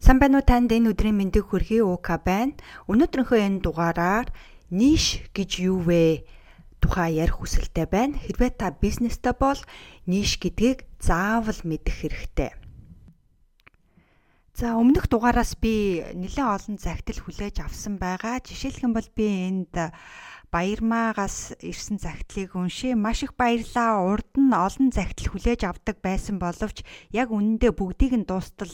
Сайн байна уу танд энэ өдрийн мэндийг хүргэе уука байна. Өнөөдрийнхөө энэ дугаараар ниш гэж юу вэ? тухай ярих хүсэлтэй байна. Хэрвээ та бизнестэй бол ниш гэдгийг заавал мэдэх хэрэгтэй. За өмнөх дугаараас би нэлээд олон загтал хүлээж авсан байгаа. Жишээлх юм бол би энд Баярмаагаас ирсэн загтлыг уншия. Маш их баярлаа. Урд нь олон загтал хүлээж авдаг байсан боловч яг үнэндээ бүгдийг нь дуустал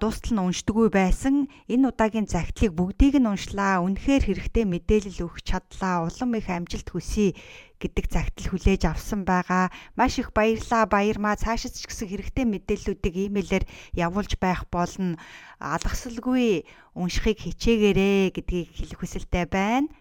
дуустал нь уншдаггүй байсан. Энэ удаагийн загтлыг бүгдийг нь уншлаа. Үнэхээр хэрэгтэй мэдээлэл өгч чадлаа. Улам их амжилт хүсье гэдэг загтал хүлээж авсан байгаа. Маш их баярлаа. Баярмаа цаашид ч гэсэн хэрэгтэй мэдээллүүдийг имэйлээр явуулж байх болно. Алгасалгүй уншихыг хичээгээрэй гэдгийг хэлэх хүсэлтэй байна.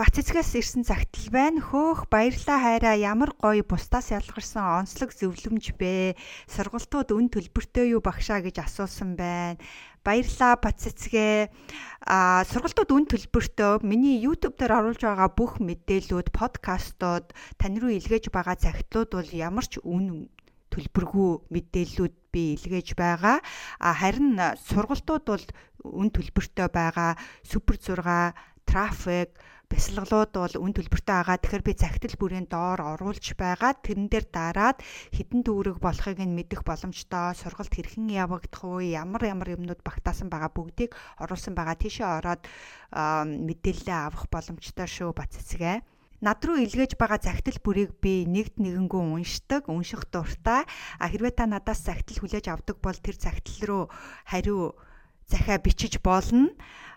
Бац цэцгээс ирсэн цагтл байна. Хөөх баярлаа хайраа ямар гоё бусдаас ялгарсан онцлог зөвлөмж бэ. Сургалтууд үн төлбөртэй юу багшаа гэж асуусан байна. Баярлаа бац цэцгээ. А сургалтууд үн төлбөртэй. Миний YouTube дээр оруулж байгаа бүх мэдээллүүд, подкастууд тань руу илгээж байгаа цагтлууд бол ямар ч үн төлбөргүй мэдээллүүд би илгээж байгаа. А харин сургалтууд бол үн төлбөртэй байгаа. Супер 6 трафик бясалгалууд бол үн төлбөртэй байгаа. Тэгэхээр би загтал бүрийн доор оруулж байгаа. Тэрэн дээр дараад хідэн төгрөг болохыг нь мэдэх боломжтой. Сургалт хэрхэн явагдах вэ? Ямар ямар юмнууд багтаасан байгаа бүгдийг оруулсан байгаа. Тийшээ ороод мэдээлэл авах боломжтой шүү бац эсгээ над руу илгээж байгаа загтал бүрийг би нэгд нэгэнгүү уншдаг, унших дуртай. А хэрвээ та надаас загтал хүлээж авдаг бол тэр загтал руу хариу захиа бичиж болно.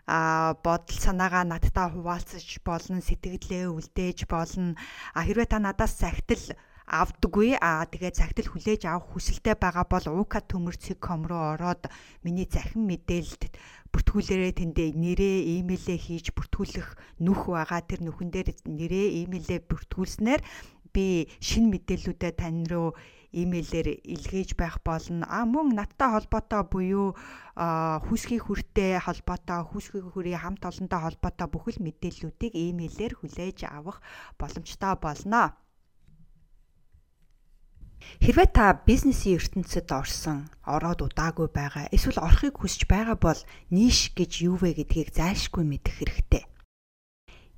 А бодол санаагаа надтай хуваалцаж болно сэтгэлдээ үлдээж болно. А хэрвээ та надаас загтал авдаггүй а тэгээ загтал хүлээж авах хүсэлтэй байгаа бол uka.com руу ороод миний захин мэдээлэлд бүртгүүлээрээ тэндээ нэрээ имэйлээ хийж бүртгүүлэх нүх байгаа. Тэр нүхэн дээр нэрээ имэйлээ бүртгүүлснээр би шин мэдээллүүдэд тань руу имэйлээр илгээж байх болно. А мөн надтай холбоотой буюу хүсгийн хүртэй холбоотой, хүсгийн хүрийн хамт олонтой холбоотой бүхэл мэдээллүүдийг имэйлээр хүлээж авах боломжтой болно. Хэрвээ та бизнесийн ертөнцид орсон, ороод удаагүй байгаа, эсвэл орохыг хүсэж байгаа бол ниш гэж юу вэ гэдгийг зайлшгүй мэдэх хэрэгтэй.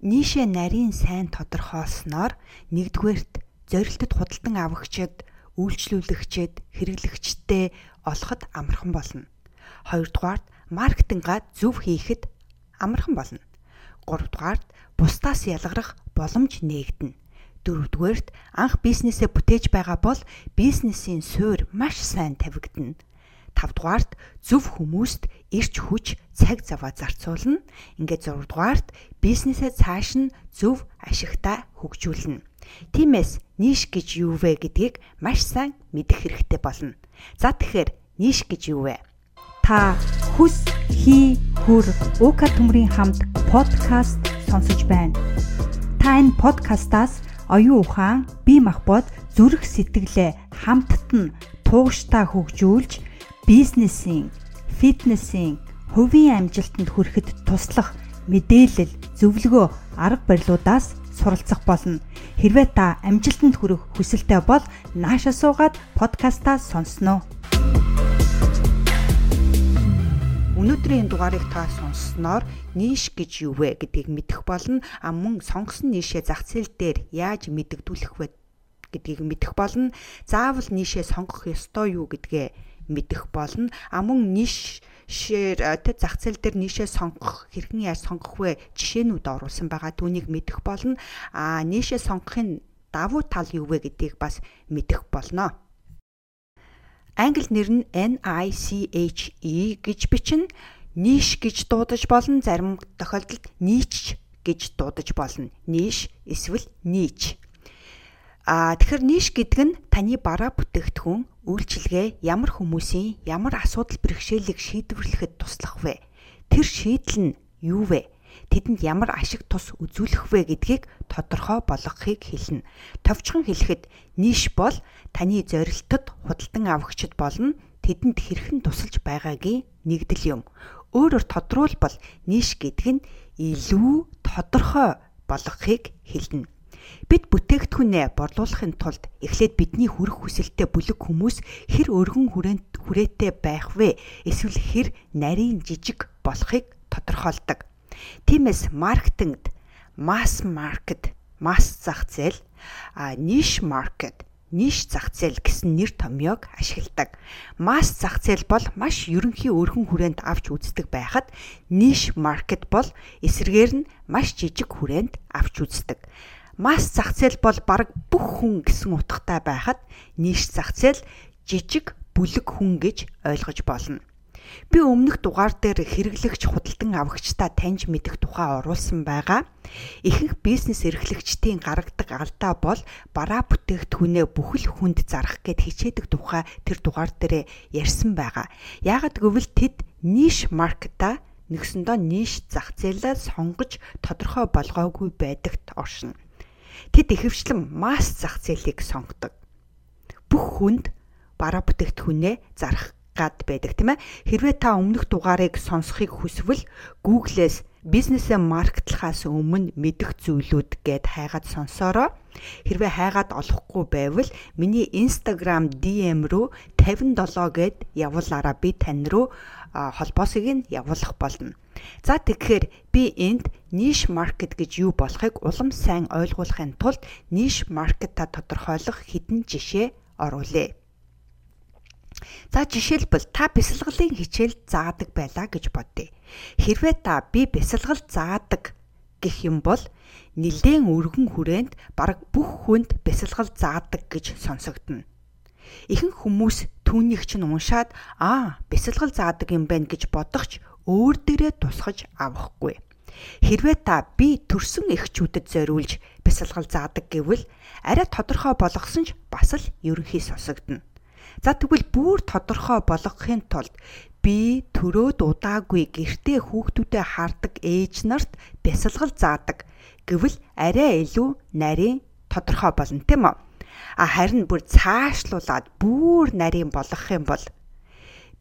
Нишээ нарийн сайн тодорхойлсноор нэгдүгээрт зорилтод худалдан авагчид үйлчлүүлэгчэд хэрэглэгчтэй олоход амархан болно. Хоёрдугаарт маркетингаа зөв хийхэд амархан болно. Гуравдугаарт бусдаас ялгарах боломж нээгдэнэ. Дөрөвдүгээрт анх бизнесээ бүтээж байгаа бол бизнесийн суурь маш сайн тавигдана. Тавдугаарт зөв хүмүүст ирч хүч цаг заваа зарцуулна. Ингээд зургдугаарт бизнесээ цааш нь зөв ашигтай хөгжүүлнэ. Тиймээс ниш гэж юу вэ гэдгийг маш сайн мэдэх хэрэгтэй болно. За тэгэхээр ниш гэж юу вэ? Та хүс хий хүр уука төмрийн хамт подкаст сонсож байна. Та энэ подкастаас оюун ухаан, бие махбод, зүрх сэтгэлээ хамтд нь тууштай хөгжүүлж бизнесийн, фитнесийн, хувийн амжилтанд хүрэхэд туслах мэдээлэл, зөвлөгөө, арга барилуудаас суралцах болно. Хэрвээ та амжилтанд хүрэх хүсэлтэй бол нааша суугаад подкастаа сонсноо. Өнөөдрийн дугаарыг та сонссноор ниш гэж юу вэ гэдгийг мэдэх болно. А мөн сонгосон нишээ зах зээл дээр яаж мэдэгдүүлэх вэ гэдгийг мэдэх болно. Заавал нишээ сонгох ёстой юу гэдгээ мэдэх болно. А мөн ниш шээр тэд зах зээл дээр нишээ сонгох хэрхэн яаж сонгох вэ жишээнүүд оруулсан байгаа түүнийг мэдэх болно. А нишээ сонгохын давуу тал юу вэ гэдгийг бас мэдэх болно. Англи нэр нь NICHE гэж бичнэ. Ниш гэж дуудаж болно. Зарим тохиолдолд нич гэж дуудаж болно. Ниш эсвэл нич. А тэгэхээр ниш гэдэг нь таны бараа бүтээгдэхүүн үйлчилгээ ямар хүмүүсийн ямар асуудал бэрхшээлийг шийдвэрлэхэд туслах вэ? Тэр шийдэл нь юу вэ? Тэдэнд ямар ашиг тус үзүүлэх вэ гэдгийг тодорхой болгохыг хэлнэ. Товчхон хэлэхэд ниш бол таны зорилтод худалдан авагчид болно тэдэнд хэрхэн тусалж байгаагийн нэгдэл юм. Өөрөөр тодруулбал ниш гэдэг нь илүү тодорхой болгохыг хэлнэ. Бид бүтээгдэхүүнээ борлуулахын тулд эхлээд бидний хүрэх хүсэлтэд бүлэг хүмүүс хэр өргөн хүрээнд хүрээтэй байх вэ? Эсвэл хэр нарийн жижиг болохыг тодорхойлдог. Тиймээс маркетингд масс маркет, масс зах зээл, а ниш маркет ниш зах зээл гэсэн нэр томьёог ашигладаг. Масс зах зээл бол маш ерөнхий өргөн хүрээнд авч үздэг байхад ниш маркет бол эсрэгээр нь маш жижиг хүрээнд авч үздэг. Масс зах зээл бол баг бүх хүн гэсэн утгатай байхад ниш зах зээл жижиг бүлэг хүн гэж ойлгож болно. Би өмнөх дугаар дээр хэрэглэгч худалдан авагчдаа таньж мэдэх тухай оруулсан байгаа. Ихэнх бизнес эрхлэгчдийн гаргадаг алдаа бол бараа бүтээгдэхүүнээ бүхэл хүнд зарах гэд хичээдэг тухай тэр дугаар дээр ярьсан байгаа. Яагад гэвэл тэд ниш маркета нэгсэндөө ниш зах зээлээ сонгож тодорхой болгоогүй байдагт оршино. Тэд ихэвчлэн масс зах зээлийг сонгодог. Бүх хүнд бараа бүтээгдэхүүнээ зарах гад байдаг тийм ээ. Хэрвээ та өмнөх дугаарыг сонсохыг хүсвэл Google-ээс бизнесээ маркетлахаас өмнө мэдэх зүйлүүд гэд хайгаад сонсороо. Хэрвээ хайгаад олохгүй байвал миний Instagram DM рүү 57 гэд явуулаараа би тань руу холбоосыг нь явуулах болно. За тэгэхээр би энд ниш маркет гэж юу болохыг улам сайн ойлгуулахын тулд ниш маркета тодорхойлох хэдэн жишээ оруулъя. За жишээлбэл та бясалгалын хичээл заадаг байлаа гэж бодъё. Хэрвээ та би бясалгал заадаг гэх юм бол нэлээд өргөн хүрээнд бараг бүх хүнд бясалгал заадаг гэж сонсогдно. Ихэнх хүмүүс түүнийг чинь уншаад аа бясалгал заадаг юм байна гэж бодохч өөр дээрээ тусгаж авахгүй. Хэрвээ та би төрсөн эхчүүдэд зориулж бясалгал заадаг гэвэл арай тодорхой болгосон ч бас л ерөнхий сонсогдно. За тэгвэл бүр тодорхой болгохын тулд би төрөөд удаагүй гэртээ хүүхдүүдэд хардаг ээж нарт бясалгал заадаг гэвэл арай илүү нарийн тодорхой болно тийм үү? А харин бүр цаашлуулад бүр нарийн болгох юм бол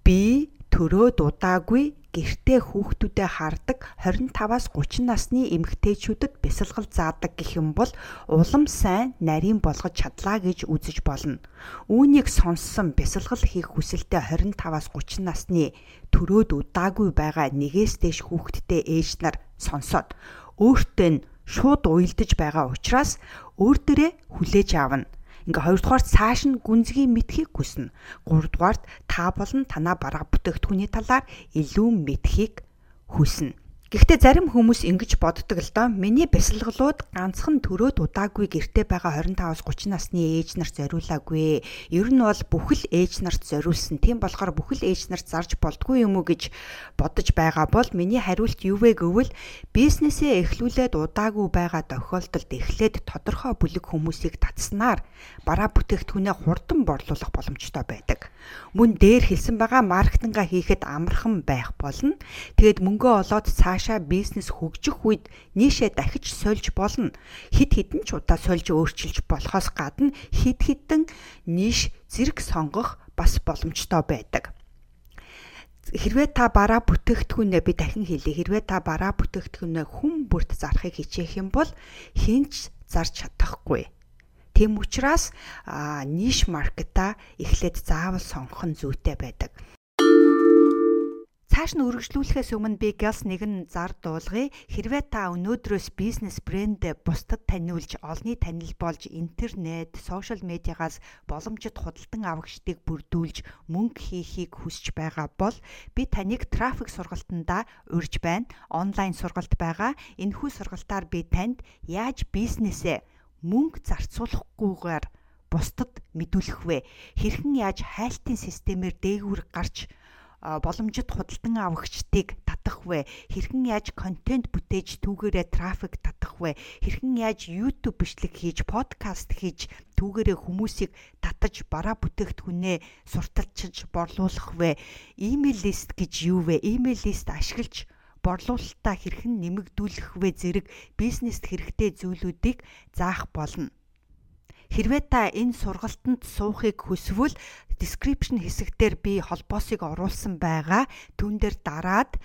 би төрөөд удаагүй гэртээ хүүхдүүдэд хардаг 25-аас 30 насны эмэгтэйчүүдэд бясалгал заадаг гэх юм бол улам сайн нарийн болгож чадлаа гэж үзэж болно. Үүнийг сонссон бясалгал хийх хүсэлтэй 25-аас 30 насны төрөөд удаагүй байгаа нэгээс дээш хүүхэдтэй ээж нар сонсоод өөртөө нь шууд уйлдаж байгаа учраас өөр дөрөө хүлээж аавна Ингээ хоёрдугаарт цааш нь гүнзгий мэдхийг хүснэ. Гуравдугаарт та болон танаа бараа бүтээгдэхүүний талаар илүү мэдхийг хүснэ. Гэхдээ зарим хүмүүс ингэж боддог л доо. Миний бясалгалууд ганцхан төрөөд удаагүй гэрте байгаа 25-аас 30 насны ээж нарт зориулаагүй. Ер нь бол бүхэл ээж нарт зориулсан. Тийм болохоор бүхэл ээж нарт зарж болдгүй юм уу гэж бодож байгаа бол миний хариулт юу вэ гэвэл бизнесээ эхлүүлээд удаагүй байгаа тохиолдолд эхлээд тодорхой бүлэг хүмүүсийг татснаар бараа бүтээгдэхүүнээ хурдан борлуулах боломжтой байдаг. Мөн дээр хэлсэн байгаа маркетинга хийхэд амархан байх болно. Тэгээд мөнгөө олоод цааш цаашаа бизнес хөгжих үед нийшээ дахиж сольж болно. Хид хідэн ч удаа сольж өөрчилж болохоос гадна хид хідэн нийш зэрэг сонгох бас боломжтой байдаг хэрвээ та бараа бүтээгдэхүүнээ би дахин хэлье хэрвээ та бараа бүтээгдэхүүнээ хүн бүрт зарахыг хичээх юм бол хинч зарж чадахгүй. Тэм учраас ниш маркета эхлээд заавал сонгох нь зүйтэй байдаг. Цааш нь үргэлжлүүлэхээс өмнө би Gels нэгэн зар дуулгая. Хэрвээ та өнөөдрөөс бизнес брэндээ бусдад таниулж, олны танил болж интернет, сошиал медиагаас боломжит худалдан авагчдыг бүрдүүлж мөнгө хийхийг хүсэж байгаа бол би таныг трафик сургалтандаа урьж байна. Онлайн сургалт байгаа. Энэхүү сургалтаар би танд яаж бизнесээ мөнгө зарцуулахгүйгээр бусдад мэдүүлэх вэ? Хэрхэн яаж хайлтын системээр дээгүүр гарч боломжит худалдан авагчдыг татах вэ? Хэрхэн яаж контент бүтээж түүгээрээ трафик татах вэ? Хэрхэн яаж YouTube бичлэг хийж, подкаст хийж түүгээрээ хүмүүсийг татаж бараа бүтээгдэхүүнээ сурталчилж борлуулах вэ? Имэйл лист гэж юу вэ? Имэйл лист ашиглаж борлуулалтаа хэрхэн нэмэгдүүлэх вэ зэрэг бизнест хэрэгтэй зүйлүүдийг заах болно. Хэрвээ та энэ сургалтанд суухыг хүсвэл description хэсэгтэр би холбоосыг оруулсан байгаа. Түүн дээр дараад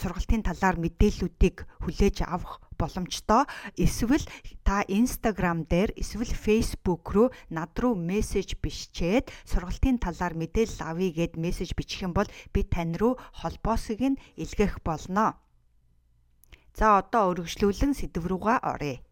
сургалтын талаар мэдээллүүдийг хүлээж авах боломжтой. Эсвэл та Instagram дээр эсвэл Facebook руу над руу мессеж бичээд сургалтын талаар мэдээлэл авъя гэд мессеж бичих юм бол би тань руу холбоосыг нь илгээх болно. За одоо өргөжлүүлэн сэдв рүүгээ оръё.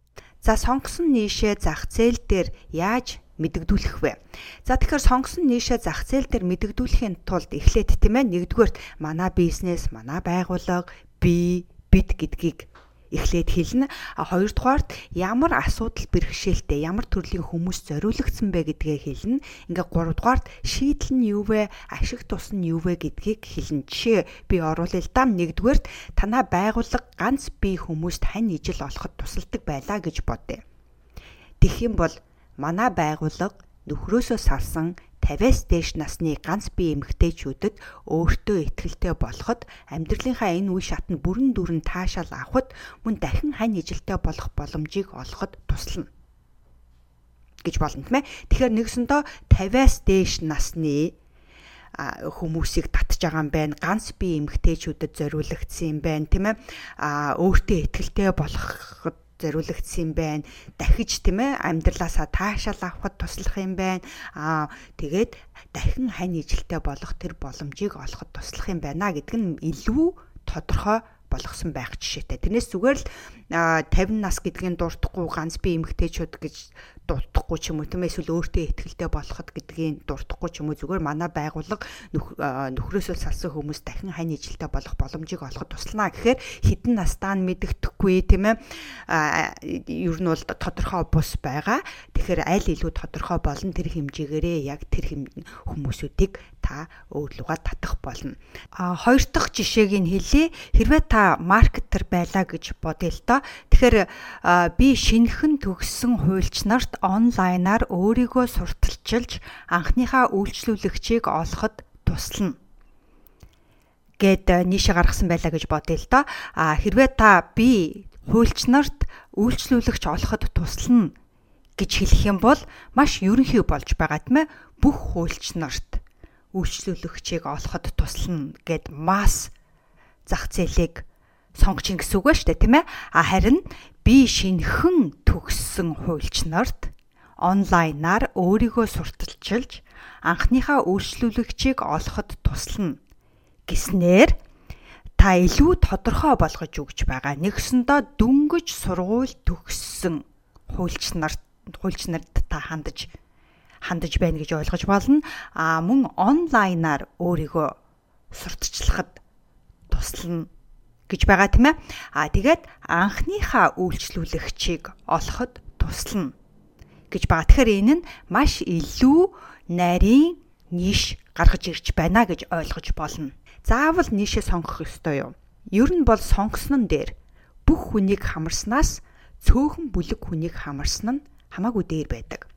За сонгосон нийшээ зах зээл дээр яаж мэдэгдүүлэх вэ? За тэгэхээр сонгосон нийшээ зах зээл дээр мэдэгдүүлэхийн тулд эхлээд тийм ээ нэгдүгээрт манай бизнес, манай байгууллага, би, бид гэдгийг эхлээд хэлнэ. А хоёрдугаарт ямар асуудал бэрхшээлтэй, ямар төрлийн хүмүүс зориулагдсан бэ гэдгээ хэлнэ. Ингээ гуравдугаарт шийдэл нь юу вэ, ашиг тус нь юу вэ гэдгийг хэлнэ. Жишээ би оруулъя л да. Нэгдүгээрт танаа байгууллага ганц бие хүмүүст хань ижил олоход тусалдаг байлаа гэж бодъё. Тэгэх юм бол манай байгууллага нөхрөөсөө салсан 50-аас дээш насны ганц бие эмэгтэйчүүдэд өөртөө ихтгэлтэй болоход амьдралынхаа энэ үе шатнд бүрэн дүрэн таашаал авахд мөн дахин хань ижилтэй болох боломжийг олоход туслана гэж болно тийм ээ. Тэгэхээр нэгсэндөө 50-аас дээш насны хүмүүсийг татж байгаа юм байна. Ганц бие эмэгтэйчүүдэд зориулагдсан юм байна, тийм ээ. А өөртөө ихтгэлтэй болоход зориулагдсан юм байна. Дахиж тийм ээ амьдралаасаа таашаал авахд туслах юм байна. Аа тэгээд дахин хань ижилтэй болох тэр боломжийг олоход туслах юм байна гэдг нь илүү тодорхой болгосон байх жишээтэй. Тэрнээс зүгээр л 50 нас гэдгийг дуртахгүй ганц би эмгтээчүүд гэж дуртахгүй ч юм уу тийм эсвэл өөртөө ихтгэлтэй болоход гэдгийг дуртахгүй ч юм уу зүгээр манай байгууллага нөхрөөсөө салсан хүмүүс дахин хань ижилтэй болох боломжийг олоход туслана гэхээр хідэн настаа нь мэддэхгүй тийм ээ ер нь бол тодорхой бус байгаа. Тэгэхээр аль илүү тодорхой болон тэр хэмжээгээрээ яг тэр хүмүүсүүдийг та өөрлөгөө татах болно. А хоёр дахь жишээг нь хэлье. Хэрвээ та маркетер байлаа гэж бодъё л доо Тэгэхээр би шинэхэн төгссөн хуульч нарт онлайнаар өөрийгөө сурталчилж анхныхаа үйлчлүүлэгчийг олоход туслана гэд нийшээ гаргасан байлаа гэж бодъё л доо. А хэрвээ та би хуульч нарт үйлчлүүлэгч олоход туслана гэж хэлэх юм бол маш ерөнхий болж байгаа тийм ээ. Бүх хуульч нарт үйлчлүүлэгчийг олоход туслана гэд масс зах зээлийг сонгож ин гэсэн үг ба штэ тийм ээ. А харин би шинхэн төгссөн хуульч нарт онлайнаар өөрийгөө сурталчилж анхныхаа үйлчлүүлэгчийг олоход туслана гэснээр та илүү тодорхой болгож өгч байгаа. Нэгсэндээ дөнгөж сургууль төгссөн хуульч нарт хуульч нарт та хандаж хандаж байна гэж ойлгож болно. А мөн онлайнаар өөрийгөө сурталчлахад туслана гэж байгаа тийм ээ. Аа тэгээд анхныхаа үйлчлүүлэгчийг олоход туслана гэж байгаа. Тэгэхээр энэ нь маш илүү нарийн ниш гаргаж ирж байна гэж ойлгож болно. Заавал нишээ сонгох ёстой юу? Ер нь бол сонгосон нь дээр бүх хүнийг хамарснаас цөөхөн бүлэг хүнийг хамарсан нь хамаагүй дээр байдаг.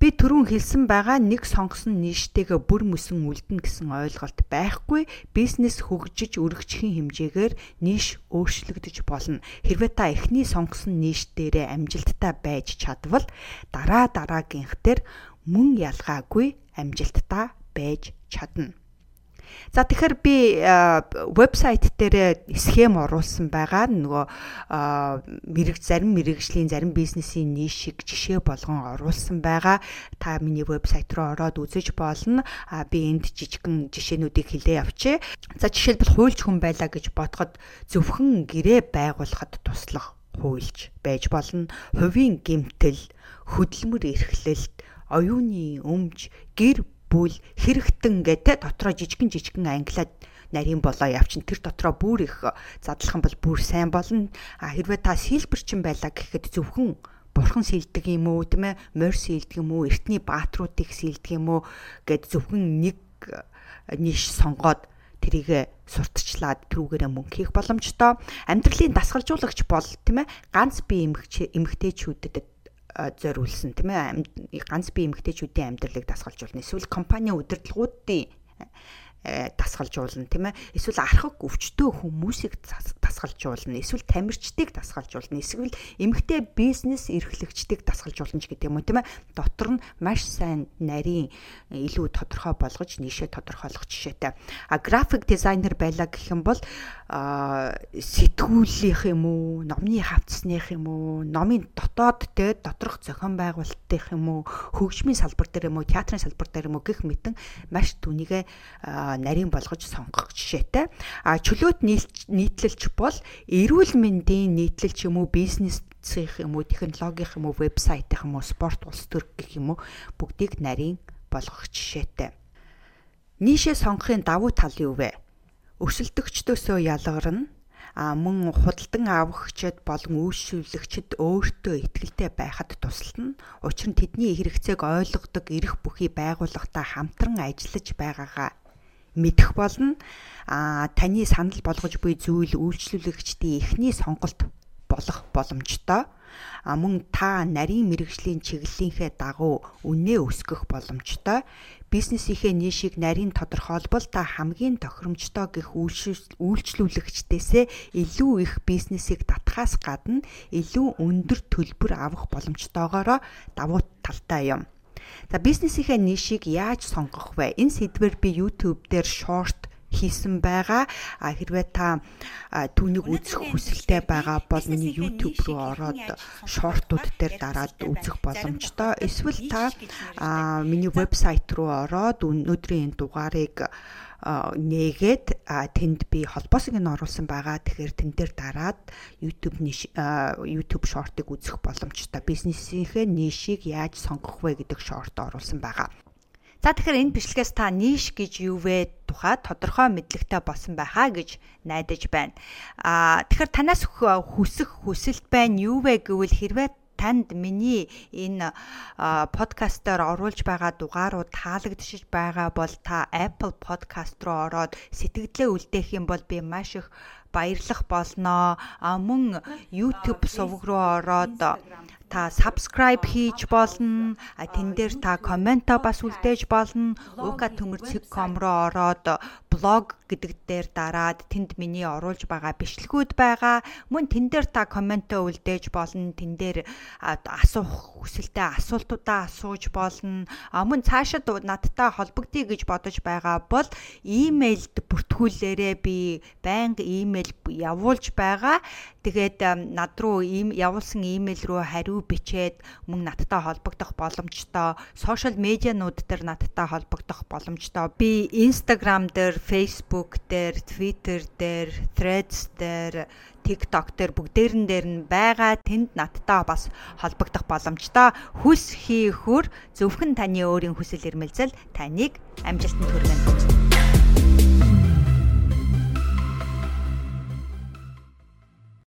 Би түрүүн хэлсэн байгаа нэг сонгосон нийштэйгээ бүр мөсөн үлдэнэ гэсэн ойлголт байхгүй. Бизнес хөгжиж өргөжхийн хэмжээгээр нийш өөрчлөгдөж болно. Хэрвээ та эхний сонгосон нийш дээрээ амжилттай байж чадвал дараа дараагийнхтэр мөн ялгаагүй амжилттай байж чадна. За тэгэхээр би вебсайт дээр схем оруулсан байгаа нөгөө мэрэгж зарим мэрэгжлийн зарим бизнесийн нишиг жишээ болгон оруулсан байгаа. Та миний вебсайт руу ороод үзэж болно. А би энд жижигхэн жишээнүүдийг хэлээ явчээ. За жишээлбэл хуульч хүн байлаа гэж бодоход зөвхөн гэрээ байгуулахад туслах хуульч байж болно. Хувийн гэмтэл, хөдөлмөр эрхлэлт, оюуны өмч, гэр бүл хэрэгтэн гэдэг дотроо жижигэн жижигэн англиад нарийн болоо явчин тэр дотроо бүр их задлах юм бол бүр сайн болно. А хэрвээ та сэлбэрчин байлаа гэхэд зөвхөн бурхан сэлдэг юм уу тийм ээ морь сэлдэг юм уу эртний баатруудыг сэлдэг юм уу гэд зөвхөн нэг ниш сонгоод тэрийг сурталчлаад тэрүүгээрээ мөнгө хийх боломжтой. Амьдралын дасгалжуулагч бол тийм ээ ганц бие эмгэгтэйчүүдэд зориулсан тийм ээ ганц бие эмэгтэйчүүдийн амьдралыг дасгалжуулна. Эсвэл компани удирдлагуудын э, дасгалжуулна тийм ээ. Эсвэл архаг өвчтөө хүмүүсийг дасгалжуулна. Эсвэл тамирчдыг дасгалжуулна. Эсвэл эмэгтэй бизнес эрхлэгчдийг дасгалжуулна ч гэдэг юм уу тийм ээ. Дотор нь маш сайн нарийн илүү тодорхой болгож нийшээ тодорхойлох жишээтэй. А график дизайнер байлаа гэх юм бол сэтгүүлийнх юм уу, номны хавцсных юм уу, номын дотоод те доторх зохион байгуулалтынх юм уу, хөгжмийн салбар дээр юм уу, театрын салбар дээр юм уу гэх мэтэн маш түүнийгэ нарийн болгож сонгох жишээтэй. А чөлөөт нийтлэлч бол эрүүл мэндийн нийтлэлч юм уу, бизнес цэх юм уу, технологийн юм уу, вебсайт юм уу, спорт улс төр гэх юм уу бүгдийг нарийн болгох жишээтэй. Нийшээ сонгохын давуу тал юу вэ? Өсөлтөгчдөөсөө ялгарна а мөн худалдан авахчид болон үйлчлүүлэгчид өөртөө ихтгэлтэй байхад тусална. Учир нь тэдний хэрэгцээг ойлгодог эрх бүхий байгууллагатай хамтран ажиллаж байгаагаа мэдэх болно. А таны санал болгож буй зүйл үйлчлүүлэгчдийн эхний сонголт болох боломжтой а мөн та нарийн мэрэгжлийн чиглэлийнхээ дагуу үнэ өсгөх боломжтой бизнесийнхээ нишийг нарийн тодорхойлбол та хамгийн тохиромжтой гих үйлчлүүлэгчдээсээ илүү их бизнесийг татхаас гадна илүү өндөр төлбөр авах боломжтойгоороо давуу талтай юм. За бизнесийнхээ нишийг яаж сонгох вэ? Энэ сэдвэр би YouTube дээр short хийсэн байгаа. А хэрвээ та түүнийг үзэх хүсэлтэй байгаа бол миний YouTube руу ороод шортууд дээр дараад үзэх боломжтой. Эсвэл та миний вебсайт руу ороод өнөөдрийн энэ дугаарыг нээгээд тэнд би холбоосыг нь оруулсан байгаа. Тэгэхээр тэн дээр дараад YouTube-ний YouTube шортыг үзэх боломжтой. Бизнесийнхээ нишийг яаж сонгох вэ гэдэг шорт оруулсан байгаа. За тэгэхээр энэ бичлэгээс та ниш гэж юу вэ тухай тодорхой мэдлэгтэй болсон байхаа гэж найдаж байна. Аа тэгэхээр танаас хүсэх хүсэлт байна юу вэ гэвэл хэрвээ танд миний энэ подкастаар оруулж байгаа дугаарууд таалагдчихж байгаа бол та Apple Podcast руу ороод сэтгэлдээ үлдээх юм бол би маш их баярлах болноо. А мөн YouTube сувг руу ороод та subscribe хийж болно. Тэн дээр та комментоо бас үлдээж болно. Ука төмөр.com руу ороод блог гэдэг дээр дараад тэнд миний оруулж байгаа бичлэгүүд байгаа. Мөн тэн дээр та комментоо үлдээж болно. Тэн дээр асуух хүсэлтэй асуултуудаа асууж болно. А мөн цаашид надтай холбогдъё гэж бодож байгаа бол имэйлд бүртгүүлээрээ би байнга имэйл явуулж байгаа. Тэгээд над руу ийм явуулсан имэйл рүү хариу бичээд мөн надтай холбогдох боломжтой. Сошиал медианууд дээр надтай холбогдох боломжтой. Би Instagram дээр, Facebook дээр, Twitter дээр, Threads дээр TikTok дээр бүгдээрэн дээр нь байгаа тэнд надтай бас холбогдох боломжтой. Хүс хийхүр зөвхөн таны өөрийн хүсэл эрмэлзэл таныг амжилтанд хүргэнэ.